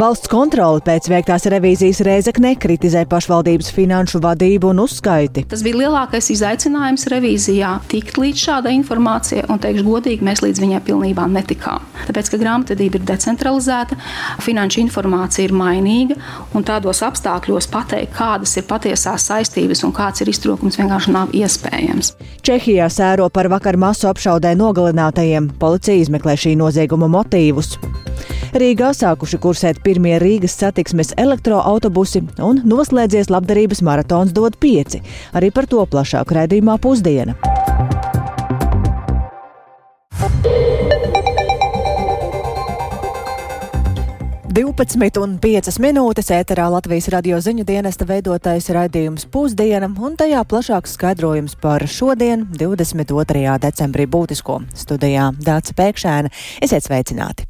Valsts kontrole pēc veiktās revīzijas Rēzekne kritizē pašvaldības finanšu vadību un uzskaiti. Tas bija lielākais izaicinājums revīzijā - tikt līdz šādai informācijai, un teikšu godīgi, mēs līdz viņai pilnībā netikām. Tāpēc, ka grāmatvedība ir decentralizēta, finanšu informācija ir mainīga, un tādos apstākļos pateikt, kādas ir patiesās saistības un kāds ir iztrūkums, vienkārši nav iespējams. Čehijā sēro par vakar masu apšaudē nogalinātajiem. Policija izmeklē šī nozieguma motīvus. Rīgā sākuši kursēt pirmie Rīgas satiksmes elektroautobusi un noslēdzies labdarības maratons dod pieci. Arī par to plašāk raidījumā pusdiena. Divpadsmit un piecas minūtes ēterā Latvijas radio ziņu dienesta veidotais raidījums pusdiena, un tajā plašāks skaidrojums par šodien, 22. decembrī būtisko studijā Dāca Pēkšēna. Esiet sveicināti!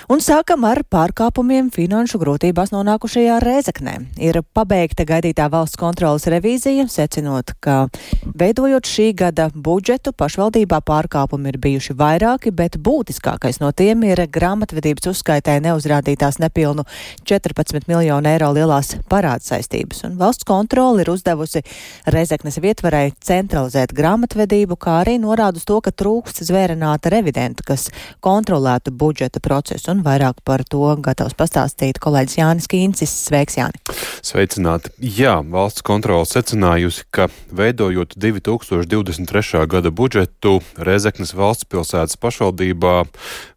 Un sākam ar pārkāpumiem finanšu grūtībās nonākušajā Rēzeknē. Ir pabeigta gaidītā valsts kontrolas revīzija, secinot, ka veidojot šī gada budžetu pašvaldībā pārkāpumi ir bijuši vairāki, bet būtiskākais no tiem ir grāmatvedības uzskaitē neuzrādītās nepilnu 14 miljonu eiro lielās parādsaistības. Un valsts kontrola ir uzdevusi Rēzeknes vietvarai centralizēt grāmatvedību, kā arī norāda uz to, ka trūkst zvērināta revidenta, kas kontrolētu budžeta procesu. Un vairāk par to gatavs pastāstīt kolēģis Jānis Kīncis. Sveiks, Jāni! Sveicināti! Jā, valsts kontrola secinājusi, ka veidojot 2023. gada budžetu Rezeknes valsts pilsētas pašvaldībā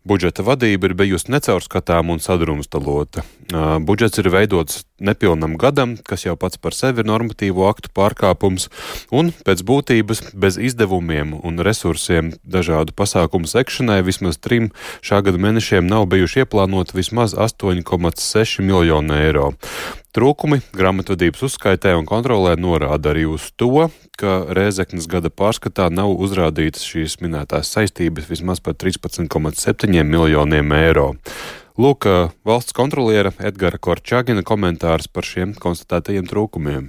budžeta vadība ir bijusi necaurskatām un sadrumstalota. Budžets ir veidots nepilnam gadam, kas jau pats par sevi ir normatīvo aktu pārkāpums, un pēc būtības bez izdevumiem un resursiem dažādu pasākumu sekšanai vismaz trim šā gada mēnešiem nav bijuši ieplānoti vismaz 8,6 miljonu eiro. Trūkumi grāmatvedības uzskaitē un kontrolē norāda arī uz to, ka Rēzeknas gada pārskatā nav uzrādītas šīs minētās saistības vismaz par 13,7 miljoniem eiro. Lūk, valsts kontroliera Edgara Korčāgina komentārs par šiem konstatētajiem trūkumiem.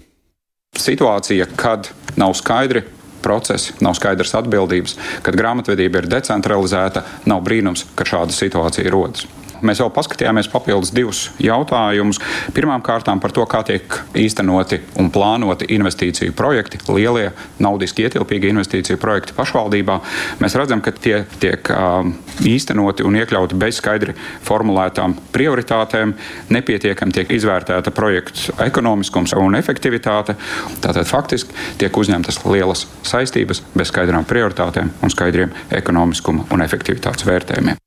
Situācija, kad nav skaidri procesi, nav skaidras atbildības, kad grāmatvedība ir decentralizēta, nav brīnums, ka šāda situācija rodas. Mēs vēl paskatījāmies papildus divus jautājumus. Pirmkārt, par to, kā tiek īstenoti un plānoti investīciju projekti, lielie, naudiski ietilpīgi investīciju projekti pašvaldībā. Mēs redzam, ka tie tiek um, īstenoti un iekļauti bez skaidri formulētām prioritātēm. Nepietiekami tiek izvērtēta projektu ekonomiskums un efektivitāte. Tātad faktiski tiek uzņemtas lielas saistības bez skaidrām prioritātēm un skaidriem ekonomiskuma un efektivitātes vērtējumiem.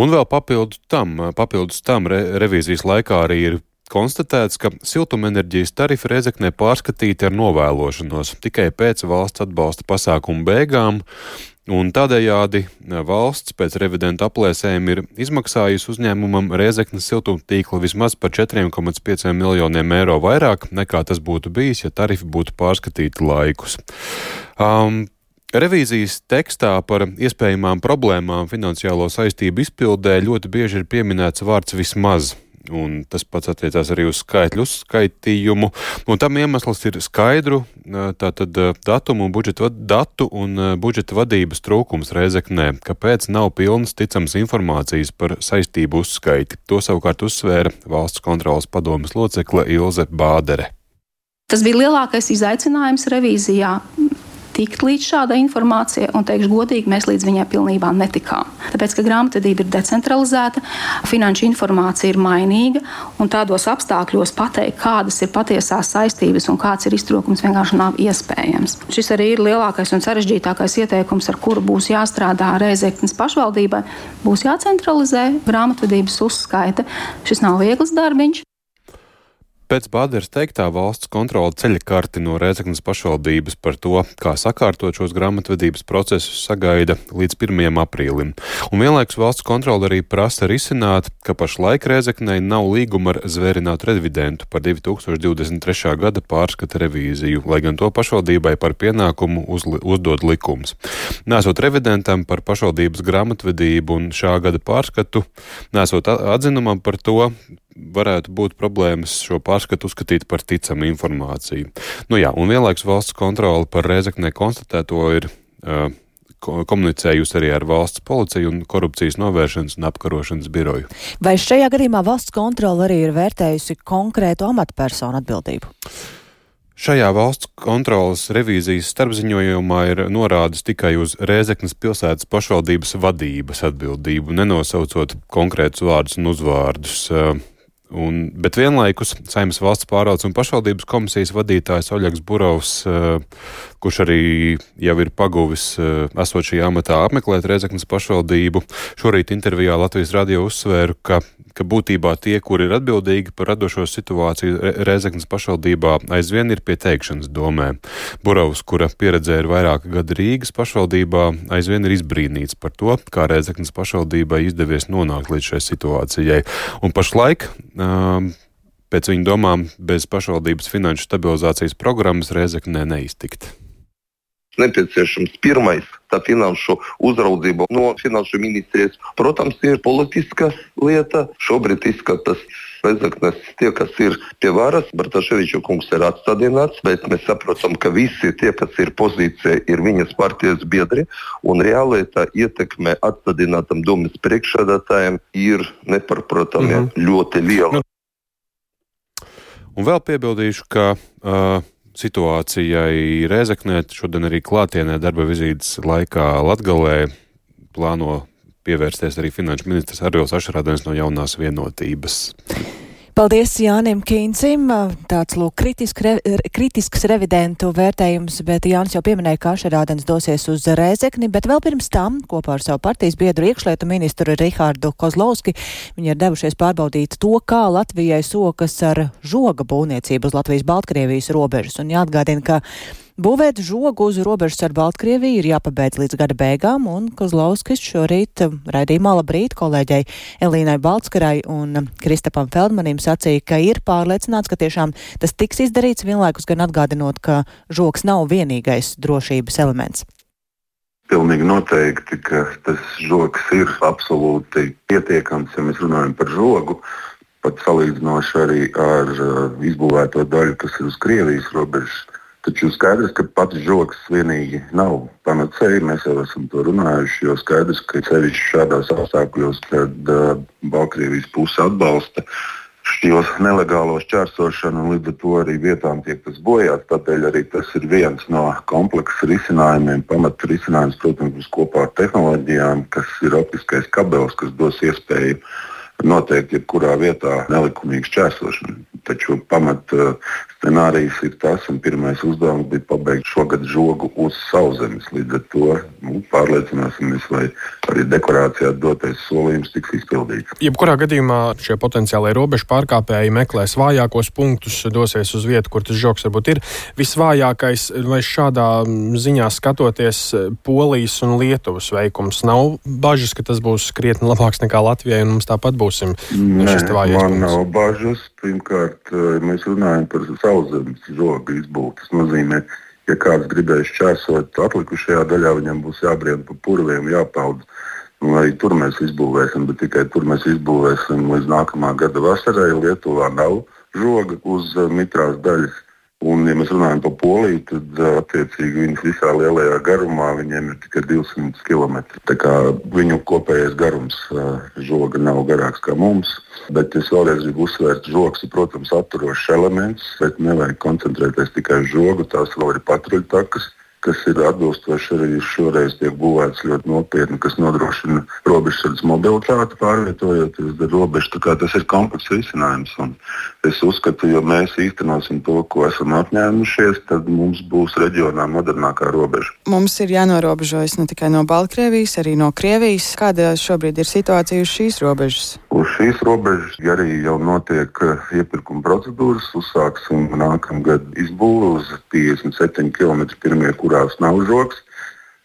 Un vēl papildu tam, papildus tam re, revīzijas laikā arī ir konstatēts, ka siltumenerģijas tarifi Rezeknē pārskatīti ar novēlošanos tikai pēc valsts atbalsta pasākumu beigām, un tādējādi valsts pēc revidenta aplēsēm ir izmaksājusi uzņēmumam Rezeknes siltumtīkla vismaz par 4,5 miljoniem eiro vairāk nekā tas būtu bijis, ja tarifi būtu pārskatīti laikus. Um, Revīzijas tekstā par iespējamām problēmām finansiālo saistību izpildē ļoti bieži ir pieminēts vārds vismaz. Un tas pats attiecās arī uz skaitļu uzskaitījumu. Un tam iemesls ir skaidru tātad, datumu un budžeta, datu un budžeta vadības trūkums Reizeknē, kāpēc nav pilnas ticams informācijas par saistību uzskaiti. To savukārt uzsvēra valsts kontrolas padomas locekle Ilze Bādere. Tas bija lielākais izaicinājums revīzijā tikt līdz šādai informācijai, un teikšu godīgi, mēs līdz viņai pilnībā netikām. Tāpēc, ka grāmatvedība ir decentralizēta, finanšu informācija ir mainīga, un tādos apstākļos pateikt, kādas ir patiesās saistības un kāds ir iztrūkums, vienkārši nav iespējams. Šis arī ir lielākais un sarežģītākais ieteikums, ar kuru būs jāstrādā Reizeknas pašvaldībai. Būs jācentralizē grāmatvedības uzskaite. Šis nav viegls darbiņš. Pēc Bāderes teiktā valsts kontrola ceļa karti no Rēzaknes pašvaldības par to, kā sakārtot šos grāmatvedības procesus, sagaida līdz 1. aprīlim. Un vienlaikus valsts kontrola arī prasa risināt, ka pašlaik Rēzaknei nav līguma ar zvērinātu revidentu par 2023. gada pārskata revīziju, lai gan to pašvaldībai par pienākumu uzli, uzdod likums. Nesot revidentam par pašvaldības grāmatvedību un šā gada pārskatu, nesot atzinumam par to, varētu būt problēmas šo pārskatu uzskatīt par ticamu informāciju. Nu jā, un vienlaikus valsts kontrole par Rēzaknē konstatēto ir uh, komunicējusi arī ar valsts policiju un korupcijas novēršanas un apkarošanas biroju. Vai šajā gadījumā valsts kontrola arī ir vērtējusi konkrētu amatpersonu atbildību? Šajā valsts kontrolas revīzijas starpziņojumā ir norādes tikai uz Rēzeknas pilsētas pašvaldības vadības atbildību, nenosaucot konkrētus vārdus un uzvārdus. Un, bet vienlaikus Saimnes valsts pārvaldes un pašvaldības komisijas vadītājs Oļegs Burovs, uh, kurš arī jau ir paguvis uh, esot šī amatā apmeklēt Reizeknas pašvaldību, šorīt intervijā Latvijas radio uzsvēru, ka, ka būtībā tie, kuri ir atbildīgi par radošo situāciju Re Reizeknas pašvaldībā, aizvien ir pie teikšanas domē. Burovs, kura pieredzē ir vairāki gadi Rīgas pašvaldībā, aizvien ir izbrīnīts par to, kā Reizeknas pašvaldībai izdevies nonākt līdz šai situācijai. Un pašlaik pēc viņu domām bez pašvaldības finanšu stabilizācijas programmas Reizeknē neiztikt. Nepieciešams pirmais tā finanšu uzraudzība no finanšu ministrijas. Protams, ir politiska lieta. Šobrīd izskatās, Rezeknes tie, kas ir pie varas, Bartaševiča kungs ir atstādināts, bet mēs saprotam, ka visi tie, kas ir pozīcijā, ir viņas partijas biedri, un reāli tā ietekme atstādinātam domas priekšsēdētājiem ir neparprotami mm -hmm. ļoti liela. Nu. Un vēl piebildīšu, ka uh, situācijai Rēzaknē šodien arī klātienē darba vizītes laikā Latgalē plāno pievērsties arī finanšu ministrs Arvils Ašarādens no jaunās vienotības. Paldies Jānim Kīncim. Tāds lūk kritisk, re, kritisks revidentu vērtējums, bet Jānis jau pieminēja, ka Ašerādens dosies uz Rēzekni, bet vēl pirms tam kopā ar savu partijas biedru iekšlietu ministru Rihārdu Kozlovski viņi ir devušies pārbaudīt to, kā Latvijai sokas ar žoga būvniecību uz Latvijas-Baltkrievijas robežas. Un jāatgādina, ka Būvēt žogu uz robežas ar Baltkrieviju ir jāpabeidz līdz gada beigām, un Kozlovskis šorīt um, raidījumā labrīt kolēģei Elīnai Baltskarai un um, Kristapam Feldmanim sacīja, ka ir pārliecināts, ka tiešām tas tiks izdarīts, vienlaikus gan atgādinot, ka žoks nav vienīgais drošības elements. Pilnīgi noteikti, ka tas žoks ir absolūti pietiekams, ja mēs runājam par žogu. Pat salīdzinoši arī ar uh, izbūvēto daļu, kas ir uz Krievijas robežas. Taču skaidrs, ka pats žoks vienīgi nav panacēja. Mēs jau esam to runājuši. Jo skaidrs, ka ceļš šādās apstākļos, kad uh, Baltkrievijas puse atbalsta šos nelegālos čērsošanu, un līdz ar to arī vietām tiek tas bojāts. Tādēļ arī tas ir viens no kompleksa risinājumiem. Pamat risinājums, protams, būs kopā ar tehnoloģijām, kas ir optiskais kabelis, kas dos iespēju noteikt jebkurā vietā nelikumīgu šķērsošanu. Taču pamat uh, scenārijs ir tas, un pirmais uzdevums bija pabeigt šogad žogu uz sauszemes. Līdz ar to nu, pārliecināsimies, vai arī dekorācijā dotais solījums tiks izpildīts. Jebkurā gadījumā šie potenciālie robežu pārkāpēji meklēs vājākos punktus, dosies uz vietu, kur tas žoks varbūt ir visvājākais. Vai šādā ziņā skatoties Polijas un Lietuvas veikums, nav bažas, ka tas būs krietni labāks nekā Latvijai, un mums tāpat būsim te vājais punkts? Man nav bažas. Pirmkārt, mēs runājam par sauszemes žoga izbūve. Tas nozīmē, ja kāds gribēs čēsot atlikušajā daļā, viņam būs jābrien pa purviem, jāpeld. Nu, arī tur mēs izbūvēsim, bet tikai tur mēs izbūvēsim līdz nākamā gada vasarai. Lietuvā nav žoga uz uh, mitrās daļas. Un, ja mēs runājam par Poliju, tad attiecīgi viņas visā lielajā garumā viņiem ir tikai 200 km. Tā kā viņu kopējais garums žoga nav garāks kā mums. Bet es vēlreiz gribu uzsvērt, ka žoks ir, protams, atturošs elements, bet nevajag koncentrēties tikai uz žogu. Tās vēl ir patruļtakas kas ir atbilstoši arī šoreiz tiek būvēts ļoti nopietni, kas nodrošina robežsardzes mobilitāti, pārvietojoties uz robežu. Tas ir komplekss risinājums. Es uzskatu, ja mēs īstenosim to, ko esam apņēmušies, tad mums būs reģionā modernākā robeža. Mums ir jānorobežojas ne tikai no Baltkrievijas, arī no Krievijas. Kāda šobrīd ir situācija uz šīs robežas? Uz šīs robežas arī jau notiek eh, iepirkuma procedūras, uzsāksim nākamgad izbūvi uz 57 km pirmie, kurās nav žoks.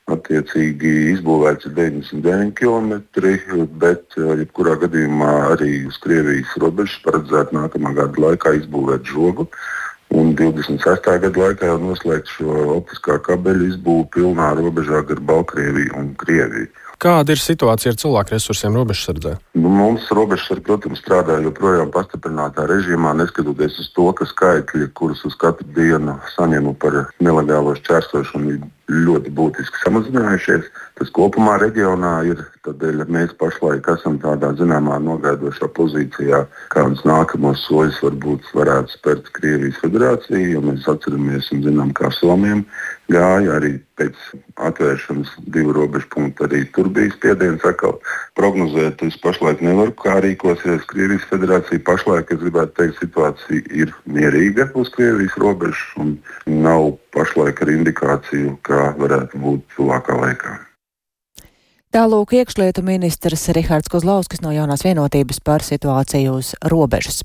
Attiecīgi izbūvēts ir 99 km, bet eh, jebkurā gadījumā arī uz Krievijas robežas paredzēta nākamā gada laikā izbūvēt žogu. Un 26. gada laikā jau noslēgt šo optiskā kabeļa izbūvi pilnā robežā gar Baltkrieviju un Krieviju. Kāda ir situācija ar cilvēku resursiem robežsardzē? Nu, mums robežsardze, protams, strādā joprojām pastiprinātā režīmā, neskatoties uz to, ka skaitļi, kurus uz katru dienu saņemu par nelegālo šķērsošanu, ļoti būtiski samazinājušies. Tas kopumā reģionā ir. Tādēļ mēs pašlaik esam tādā zināmā nogaidošā pozīcijā, kādus nākamos soļus varbūt varētu spērt Krievijas federācija. Mēs atceramies un zinām, kā Somijam gāja arī pēc atvēršanas divu robežu punktu. Arī tur bija spiediens atkal prognozēt. Es pašlaik nevaru, kā rīkosies Krievijas federācija. Pašlaik es gribētu teikt, situācija ir mierīga uz Krievijas robežas un nav pašlaik ar indikāciju, kā varētu būt tuvākā laikā. Tālūk iekšlietu ministrs Rihards Kozlauskas no jaunās vienotības par situāciju uz robežas.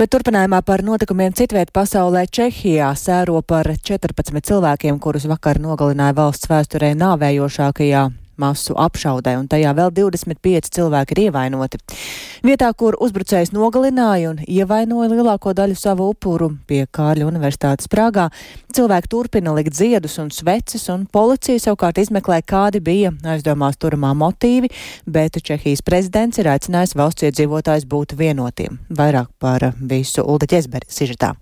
Bet turpinājumā par notikumiem citviet pasaulē Čehijā sēro par 14 cilvēkiem, kurus vakar nogalināja valsts vēsturē nāvējošākajā masu apšaudē, un tajā vēl 25 cilvēki ir ievainoti. Vietā, kur uzbrucējs nogalināja un ievainoja lielāko daļu savu upuru pie Kārļa Universitātes Prāgā, cilvēki turpina likt ziedus un sveces, un policija savukārt izmeklē, kādi bija aizdomās turamā motīvi, bet Čehijas prezidents ir aicinājis valsts iedzīvotājs būt vienotiem. Vairāk par visu Ulda Ķezberi sižetā.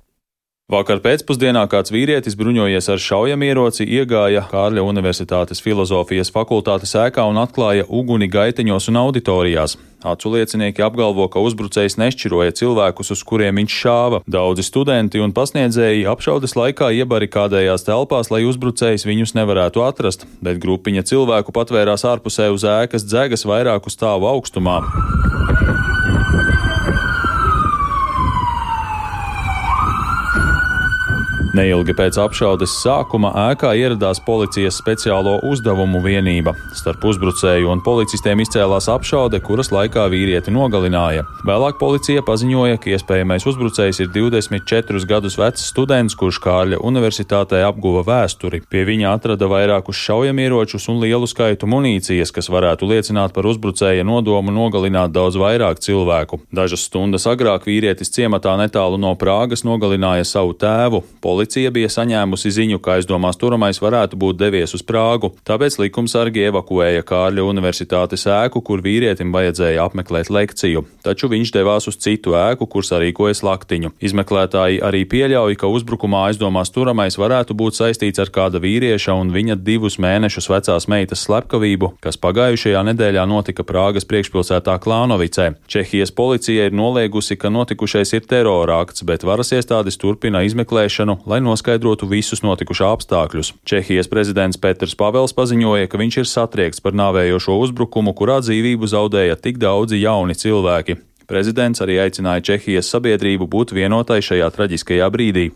Vakar pēcpusdienā kāds vīrietis bruņojies ar šaujamieroci iegāja Kārļa Universitātes filozofijas fakultātes ēkā un atklāja uguni gaiteņos un auditorijās. Acu liecinieki apgalvo, ka uzbrucējs nešķiroja cilvēkus, uz kuriem viņš šāva. Daudzi studenti un pasniedzēji apšaudes laikā iebarikādējās telpās, lai uzbrucējs viņus nevarētu atrast, bet grupiņa cilvēku patvērās ārpusē uz ēkas dzegas vairāku stāvu augstumā. Neilgi pēc apšaudes sākuma ēkā ieradās policijas speciālo uzdevumu vienība. Starp uzbrucēju un policistiem izcēlās apšaude, kuras laikā vīrieti nogalināja. Vēlāk policija paziņoja, ka iespējamais uzbrucējs ir 24 gadus vecs students, kurš Kārļa universitātē apguva vēsturi. Pie viņa atrada vairākus šaujamieročus un lielu skaitu munīcijas, kas varētu liecināt par uzbrucēja nodomu nogalināt daudz vairāk cilvēku. Dažas stundas agrāk vīrietis ciematā netālu no Prāgas nogalināja savu tēvu. Policija bija saņēmusi ziņu, ka aizdomās turamais varētu būt devies uz Prāgu, tāpēc likumsargi evakuēja Kārļa universitātes ēku, kur vīrietim vajadzēja apmeklēt lekciju, taču viņš devās uz citu ēku, kur sarīkoja slaktiņu. Izmeklētāji arī pieļauj, ka uzbrukumā aizdomās turamais varētu būt saistīts ar kāda vīrieša un viņa divus mēnešus vecās meitas slepkavību, kas pagājušajā nedēļā notika Prāgas priekšpilsētā Klānovicē. Čehijas policija ir noliegusi, ka notikušais ir terora akts, bet varas iestādes turpina izmeklēšanu, lai noskaidrotu visus notikušā apstākļus. Čehijas prezidents Peters Pavels paziņoja, ka viņš ir satriekts par nāvējošo uzbrukumu, kurā dzīvību zaudēja tik daudzi jauni cilvēki. Prezidents arī aicināja Čehijas sabiedrību būt vienotai šajā traģiskajā brīdī.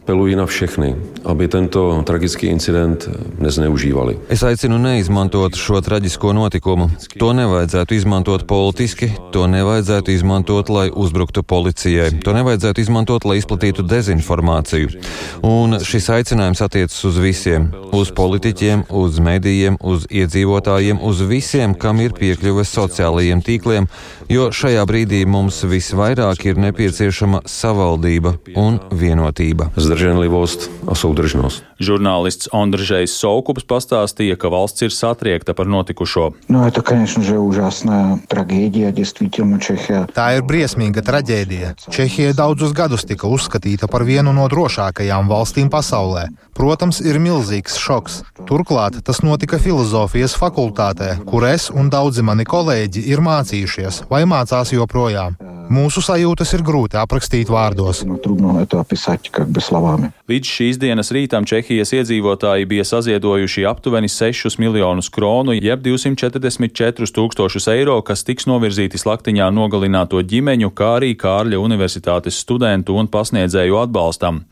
Nezneužívali. Es aicinu neizmantot šo traģisko notikumu. To nevajadzētu izmantot politiski, to nevajadzētu izmantot, lai uzbruktu policijai, to nevajadzētu izmantot, lai izplatītu dezinformāciju. Un šis aicinājums attiecas uz visiem - uz politiķiem, uz medijiem, uz iedzīvotājiem, uz visiem, kam ir piekļuve sociālajiem tīkliem, jo šajā brīdī mums visvairāk ir nepieciešama savaldība un vienotība. Žurnālists Andrzejs Soukups pastāstīja, ka valsts ir satriekta par notikušo. Tā ir briesmīga traģēdija. Čehija daudzus gadus tika uzskatīta par vienu no drošākajām valstīm pasaulē. Protams, ir milzīgs šoks. Turklāt tas notika filozofijas fakultātē, kur es un daudzi mani kolēģi ir mācījušies vai mācās joprojām. Mūsu sajūtas ir grūti aprakstīt vārdos. Līdz šīs dienas rītam Čehijas iedzīvotāji bija saziedojuši aptuveni 6 miljonus kronu, jeb 244 tūkstošus eiro, kas tiks novirzīti slaktiņā nogalināto ģimeņu, kā arī Kārļa Universitātes studentu un pasniedzēju atbalstam.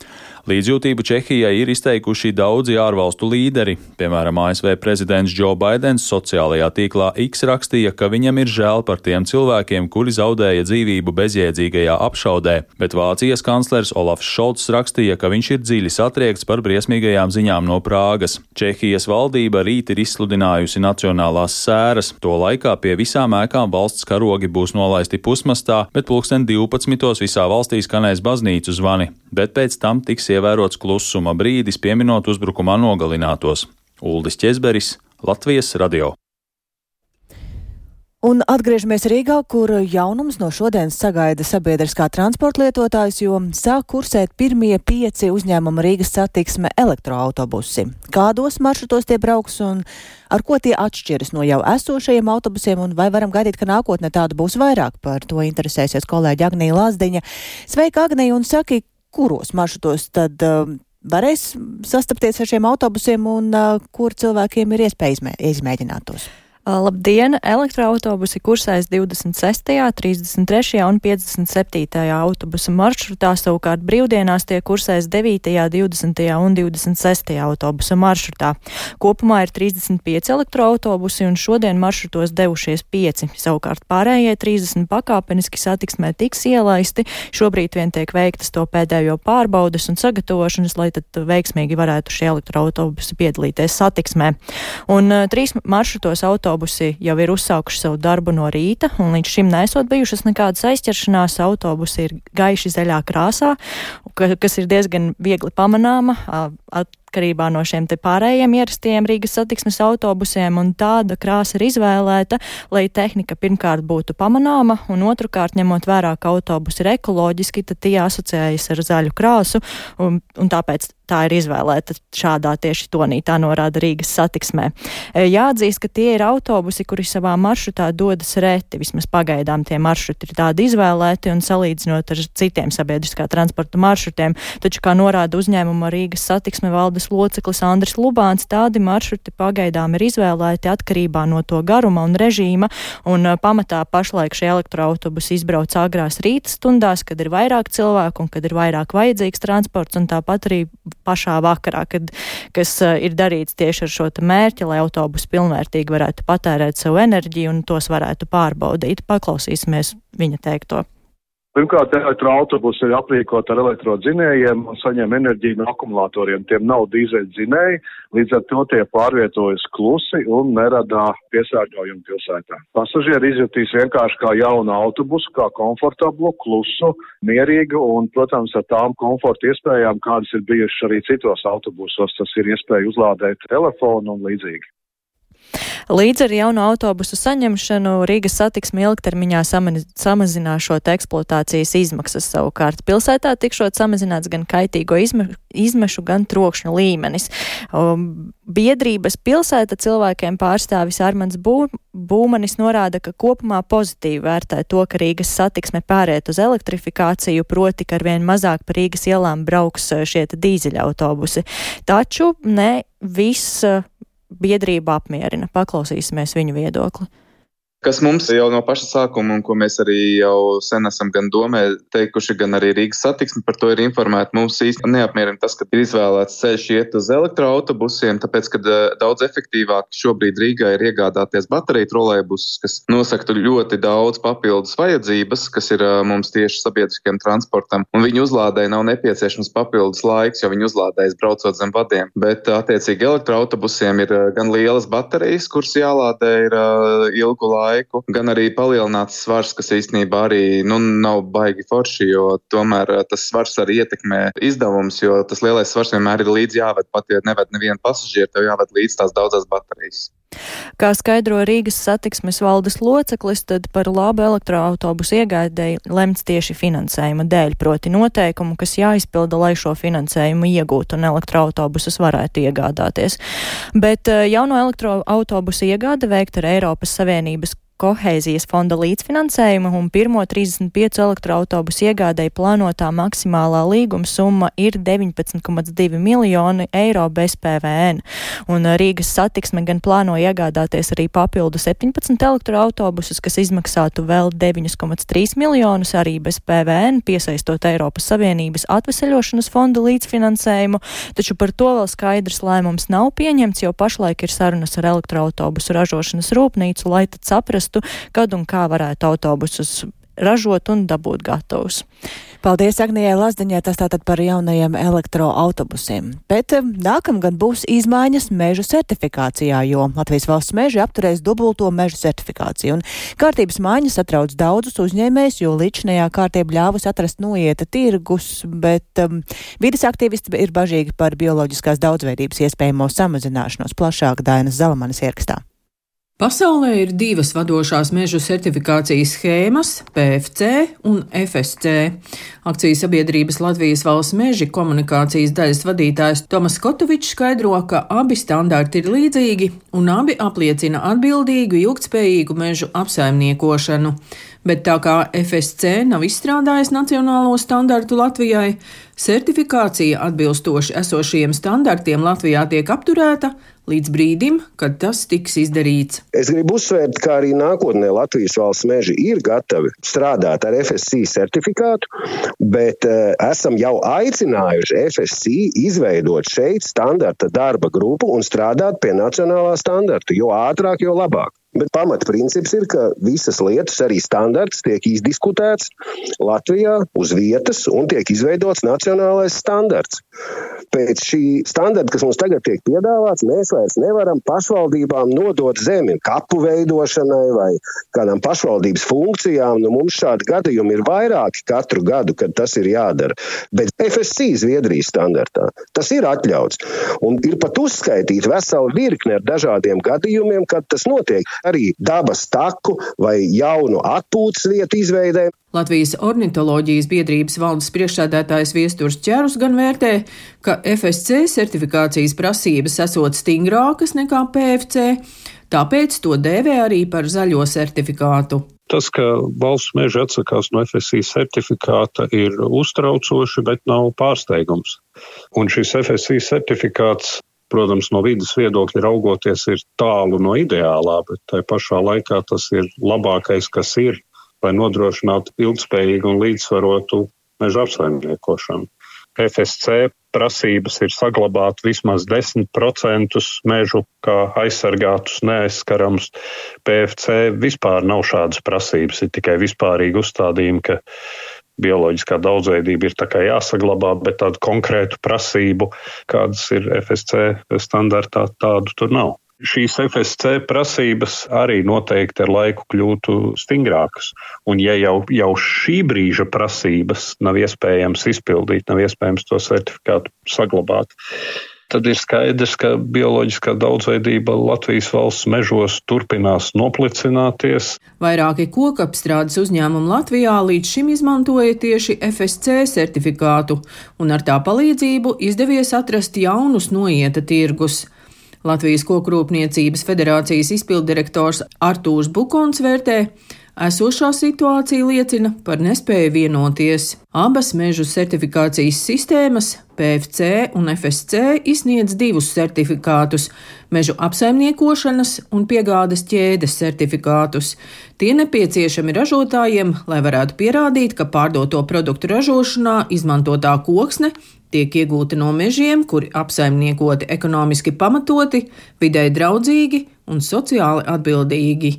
Līdzjūtību Čehijai ir izteikuši daudzi ārvalstu līderi. Piemēram, ASV prezidents Joe Bidenis sociālajā tīklā X rakstīja, ka viņam ir žēl par tiem cilvēkiem, kuri zaudēja dzīvību bezjēdzīgajā apšaudē, bet Vācijas kanclers Olafs Šolts rakstīja, ka viņš ir dziļi satriekts par briesmīgajām ziņām no Prāgas. Čehijas valdība rīt ir izsludinājusi nacionālās sēras. To laikā pie visām ēkām valsts karogi būs nolaisti pusmastā, bet pulksten 12. visā valstī skanēs baznīcu zvani, bet pēc tam tiks ievērots klusuma brīdis, pieminot uzbrukumā nogalinātos. Uldis Česberis, Latvijas radio. Un atgriežamies Rīgā, kur jaunums no šodienas sagaida sabiedriskā transporta lietotājs, jo sāk kursēt pirmie pieci uzņēmuma Rīgas satiksme elektroautobusi. Kādos maršrutos tie brauks un ar ko tie atšķiras no jau esošajiem autobusiem, un vai varam gaidīt, ka nākotnē tādu būs vairāk? Par to interesēsies kolēģi Agnija Lāsdiņa. Sveika, Agnija, un saki, kuros maršrutos tad uh, varēs sastapties ar šiem autobusiem un uh, kur cilvēkiem ir iespēja izmē izmēģināt tos? Labdien! Elektroautobusi kursēs 26., 33. un 57. autobusu maršrutā, savukārt brīvdienās tie kursēs 9., 20. un 26. autobusu maršrutā. Kopumā ir 35 elektroautobusi un šodien maršrutos devušies 5, savukārt pārējie 30 pakāpeniski satiksmē tiks ielaisti. Šobrīd vien tiek veiktas to pēdējo pārbaudes un sagatavošanas, lai tad veiksmīgi varētu šie elektroautobusi piedalīties satiksmē. Un uh, trīs maršrutos autobusi autobusi jau ir uzsākuši savu darbu no rīta, un līdz šim nesot bijušas nekādas aizķeršanās. Autobusi ir gaiši zaļā krāsā, kas ir diezgan viegli pamanāma. At atkarībā no šiem te pārējiem ierastiem Rīgas satiksmes autobusiem, un tāda krāsa ir izvēlēta, lai tehnika pirmkārt būtu pamanāma, un otrkārt, ņemot vērā, ka autobusi ir ekoloģiski, tad tie asociējas ar zaļu krāsu, un, un tāpēc tā ir izvēlēta šādā tieši tonī, tā norāda Rīgas satiksmē. E, jāatzīst, ka tie ir autobusi, kuri savā maršrutā dodas reti, vismaz pagaidām tie maršruti ir tādi izvēlēti un salīdzinot ar citiem sabiedriskā transporta maršrutiem, taču, kā norāda uzņēmuma Rīgas satiksme valdes loceklis Andris Lubāns, tādi maršruti pagaidām ir izvēlēti atkarībā no to garuma un režīma, un uh, pamatā pašlaik šie elektroautobusi izbrauc agrās rīta stundās, kad ir vairāk cilvēku un kad ir vairāk vajadzīgs transports, un tāpat arī pašā vakarā, kad, kas uh, ir darīts tieši ar šo mērķi, lai autobusi pilnvērtīgi varētu patērēt savu enerģiju un tos varētu pārbaudīt. Paklausīsimies viņa teikto. Pirmkārt, elektroautobusi ir aprīkot ar elektrodzinējiem un saņem enerģiju no akumulatoriem. Tiem nav dīzeļdzinēji, līdz ar to tie pārvietojas klusi un nerada piesārņojumu pilsētā. Pasažieri izjutīs vienkārši kā jaunu autobusu, kā komfortablu, klusu, mierīgu un, protams, ar tām komforta iespējām, kādas ir bijušas arī citos autobusos. Tas ir iespēja uzlādēt telefonu un līdzīgi. Līdz ar jauno autobusu saņemšanu Rīgas satiksme ilgtermiņā samazināšot eksploatācijas izmaksas savukārt. Pilsētā tikšot samazināts gan kaitīgo izme izmešu, gan trokšņu līmenis. Um, biedrības pilsēta cilvēkiem pārstāvis Armans Bū Būmanis norāda, ka kopumā pozitīvi vērtē to, ka Rīgas satiksme pāriet uz elektrifikāciju, proti, ka arvien mazāk pa Rīgas ielām brauks uh, šie dīzeļa autobusi. Taču ne viss uh, biedrība apmierina. Paklausīsimies viņu viedokli kas mums jau no paša sākuma, un ko mēs arī jau sen esam gan domē teikuši, gan arī Rīgas satiksmi par to ir informēti. Mums īsti neapmierina tas, ka ir izvēlēts ceļš iet uz elektroautobusiem, tāpēc, ka eh, daudz efektīvāk šobrīd Rīgā ir iegādāties bateriju trolēbusus, kas nosaktu ļoti daudz papildus vajadzības, kas ir eh, mums tieši sabiedriskiem transportam, un viņu uzlādēji nav nepieciešams papildus laiks, jo viņi uzlādējas braucot zem vadiem. Bet, attiecīgi, elektroautobusiem ir eh, gan lielas baterijas, kuras jālādē ir ilgu laiku laiku, gan arī palielināts svars, kas īstenībā arī nu, nav baigi forši, jo tomēr eh, tas svars arī ietekmē izdevumus, jo tas lielais svars vienmēr ir līdzi jāved, pat ja neved nevienu pasažieru, tev jāved līdz tās daudzas baterijas. Kā skaidro Rīgas satiksmes valdes loceklis, tad par labu elektroautobusu iegādēji lemts tieši finansējuma dēļ, proti noteikumu, kas jāizpilda, lai šo finansējumu iegūtu un elektroautobusus varētu iegādāties. Bet eh, jauno elektroautobusu iegāde veikta ar Eiropas Savienības kohēzijas fonda līdzfinansējumu un pirmo 35 elektroautobusu iegādēji plānotā maksimālā līguma summa ir 19,2 miljoni eiro bez PVN. Un Rīgas satiksme gan plāno iegādāties arī papildu 17 elektroautobusus, kas izmaksātu vēl 9,3 miljonus arī bez PVN, piesaistot Eiropas Savienības atveseļošanas fonda līdzfinansējumu, taču par to vēl skaidrs lēmums nav pieņemts, jo pašlaik ir sarunas ar elektroautobusu ražošanas rūpnīcu, lai tad saprastu, saprastu, kad un kā varētu autobusus ražot un dabūt gatavus. Paldies Agnijai Lazdiņai, tas tātad par jaunajiem elektroautobusiem. Bet eh, nākamgad būs izmaiņas mežu certifikācijā, jo Latvijas valsts meži apturēs dubulto mežu certifikāciju. Un kārtības maiņas atrauc daudzus uzņēmējus, jo līdšanējā kārtība ļāvus atrast noieta tirgus, bet um, vidas aktīvisti ir bažīgi par bioloģiskās daudzveidības iespējamo samazināšanos plašāk Dainas Zalamanas ierakstā. Pasaulē ir divas vadošās mežu certifikācijas schēmas - PFC un FSC. Akcijas sabiedrības Latvijas valsts meži komunikācijas daļas vadītājs Tomas Kotovičs skaidro, ka abi standarti ir līdzīgi un abi apliecina atbildīgu, ilgtspējīgu mežu apsaimniekošanu. Bet tā kā FSC nav izstrādājis nacionālo standartu Latvijai, certifikācija atbilstoši esošajiem standartiem Latvijā tiek apturēta, līdz brīdim, kad tas tiks izdarīts. Es gribu uzsvērt, ka arī nākotnē Latvijas valsts meži ir gatavi strādāt ar FSC certifikātu, bet uh, esam jau aicinājuši FSC izveidot šeit standarta darba grupu un strādāt pie nacionālā standarta, jo ātrāk, jo labāk. Bet pamatprincips ir, ka visas lietas, arī standarts, tiek izdiskutēts Latvijā uz vietas un tiek izveidots nacionālais standarts. Pēc šī standarta, kas mums tagad tiek piedāvāts, mēs vairs nevaram pašvaldībām nodot zemi kapu veidošanai vai kādām pašvaldības funkcijām. Nu, mums šādi gadījumi ir vairāki katru gadu, kad tas ir jādara. Bet FSC Zviedrijas standartā tas ir atļauts. Un ir pat uzskaitīta vesela virkne ar dažādiem gadījumiem, kad tas notiek arī dabas taku vai jaunu atpūtas vietu izveidē. Latvijas ornitoloģijas biedrības valdes priekšsēdētājs Viesturs Čerus gan vērtē, ka FSC certifikācijas prasības esot stingrākas nekā PFC, tāpēc to dēvē arī par zaļo certifikātu. Tas, ka valsts meža atsakās no FSC certifikāta, ir uztraucoši, bet nav pārsteigums. Un šis FSC certifikāts protams, no vidas viedokļa raugoties, ir tālu no ideālā, bet tai pašā laikā tas ir labākais, kas ir, lai nodrošinātu ilgspējīgu un līdzsvarotu meža apsaimniekošanu. FSC prasības ir saglabāt vismaz 10% mežu kā aizsargātus, neaizskaramus. PFC vispār nav šādas prasības, ir tikai vispārīgi uzstādījumi, ka bioloģiskā daudzveidība ir jāsaglabā, bet tādu konkrētu prasību, kādas ir FSC standartā, tādu tur nav. Šīs FSC prasības arī noteikti ar laiku kļūtu stingrākas. Un, ja jau, jau šī brīža prasības nav iespējams izpildīt, nav iespējams to certifikātu saglabāt, tad ir skaidrs, ka bioloģiskā daudzveidība Latvijas valsts mežos turpinās noplicināties. Vairāki kokapstrādes uzņēmumi Latvijā līdz šim izmantoja tieši FSC certifikātu, un ar tā palīdzību izdevies atrast jaunus noieta tirgus. Latvijas Kokrūpniecības federācijas izpildirektors Artūrs Bukons vērtē, Esošā situācija liecina par nespēju vienoties. Abas mežu certifikācijas sistēmas, PFC un FSC, izsniedz divus certifikātus - mežu apsaimniekošanas un piegādes ķēdes certifikātus. Tie nepieciešami ražotājiem, lai varētu pierādīt, ka pārdoto produktu ražošanā izmantotā koksne tiek iegūta no mežiem, kuri apsaimniekoti ekonomiski pamatoti, vidē draudzīgi un sociāli atbildīgi.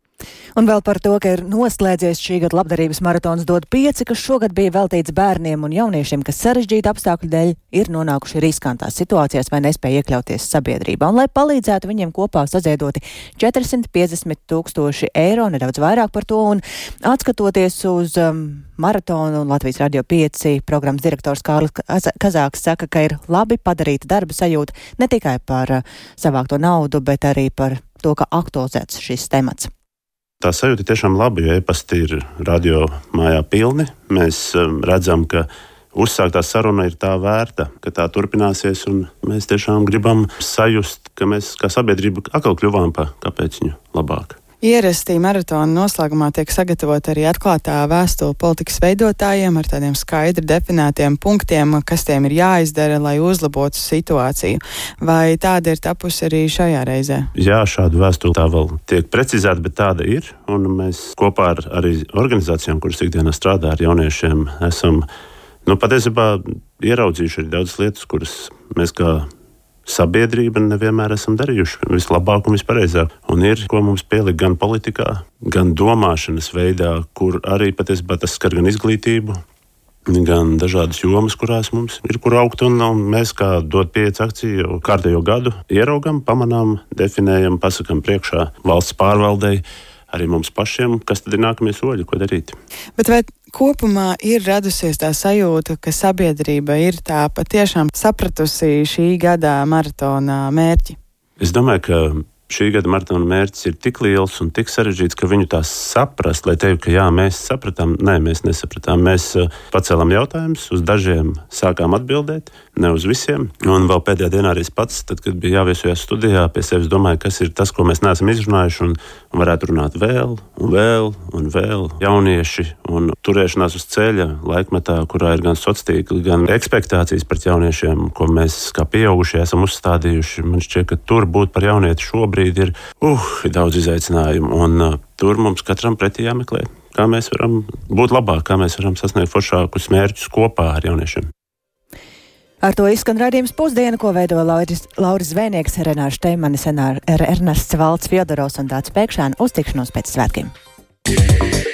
Un vēl par to, ka ir noslēdzies šī gada labdarības maratons dod pieci, kas šogad bija veltīts bērniem un jauniešiem, kas sarežģīta apstākļu dēļ ir nonākuši riskantās situācijās vai nespēja iekļauties sabiedrībā. Un, lai palīdzētu viņiem kopā saziedoti 450 tūkstoši eiro, nedaudz vairāk par to, un atskatoties uz um, maratonu un Latvijas radio 5 programmas direktors Kārlis Kazāks saka, ka ir labi padarīta darba sajūta ne tikai par uh, savākto naudu, bet arī par to, ka aktualizēts šis temats. Tā sajūta tiešām laba, jo e-pasti ir radio mājā pilni. Mēs um, redzam, ka uzsāktā saruna ir tā vērta, ka tā turpināsies. Mēs tiešām gribam sajust, ka mēs kā sabiedrība atkal kļuvām par kāpēc viņu labāk. Ierastī maratona noslēgumā tiek sagatavota arī atklātā vēstule politikas veidotājiem ar tādiem skaidri definētiem punktiem, kas tiem ir jāizdara, lai uzlabotu situāciju. Vai tāda ir tapusi arī šajā reizē? Jā, šāda vēstule tā vēl tiek precizēta, bet tāda ir. Un mēs kopā ar arī organizācijām, kuras ikdienā strādā ar jauniešiem, esam nu, patiesībā ieraudzījuši arī daudzas lietas, kuras mēs kā sabiedrība nevienmēr esam darījuši vislabāk un vispareizāk. Un ir, ko mums pielikt gan politikā, gan domāšanas veidā, kur arī patiesībā tas skar gan izglītību, gan dažādas jomas, kurās mums ir kur augt. Un, un mēs, kā dot pieci akciju, kārtējo gadu ieraugam, pamanām, definējam, pasakām priekšā valsts pārvaldei arī mums pašiem, kas tad ir nākamie soļi, ko darīt. Bet vai kopumā ir radusies tā sajūta, ka sabiedrība ir tā patiešām sapratusi šī gada maratona mērķi? Es domāju, ka šī gada maratona mērķis ir tik liels un tik sarežģīts, ka viņu tā saprast, lai teiktu, ka jā, mēs sapratām, nē, mēs nesapratām. Mēs uh, pacēlām jautājumus, uz dažiem sākām atbildēt, ne uz visiem. Un vēl pēdējā dienā arī pats, tad, kad biju jāviesojās studijā, pie sevis domāju, kas ir tas, ko mēs neesam izrunājuši, un, un varētu runāt vēl, un vēl, un vēl. Jaunieši un turēšanās uz ceļa laikmetā, kurā ir gan sociāli tīkli, gan ekspektācijas pret jauniešiem, ko mēs kā pieaugušie esam uzstādījuši. Man šķiet, ka tur būt par jaunieti šobrīd ir, uh, daudz izaicinājumu. Un, uh, tur mums katram pretī jāmeklē, kā mēs varam būt labāk, kā mēs varam sasniegt foršākus mērķus kopā ar jauniešiem. Ar to izskan raidījums pusdiena, ko veido Lauris, Lauris Zvēnieks, Renārs Šteimanis, Ernests Valds, Fjodoros un tāds pēkšēni uz tikšanos pēc svētkiem. Yeah.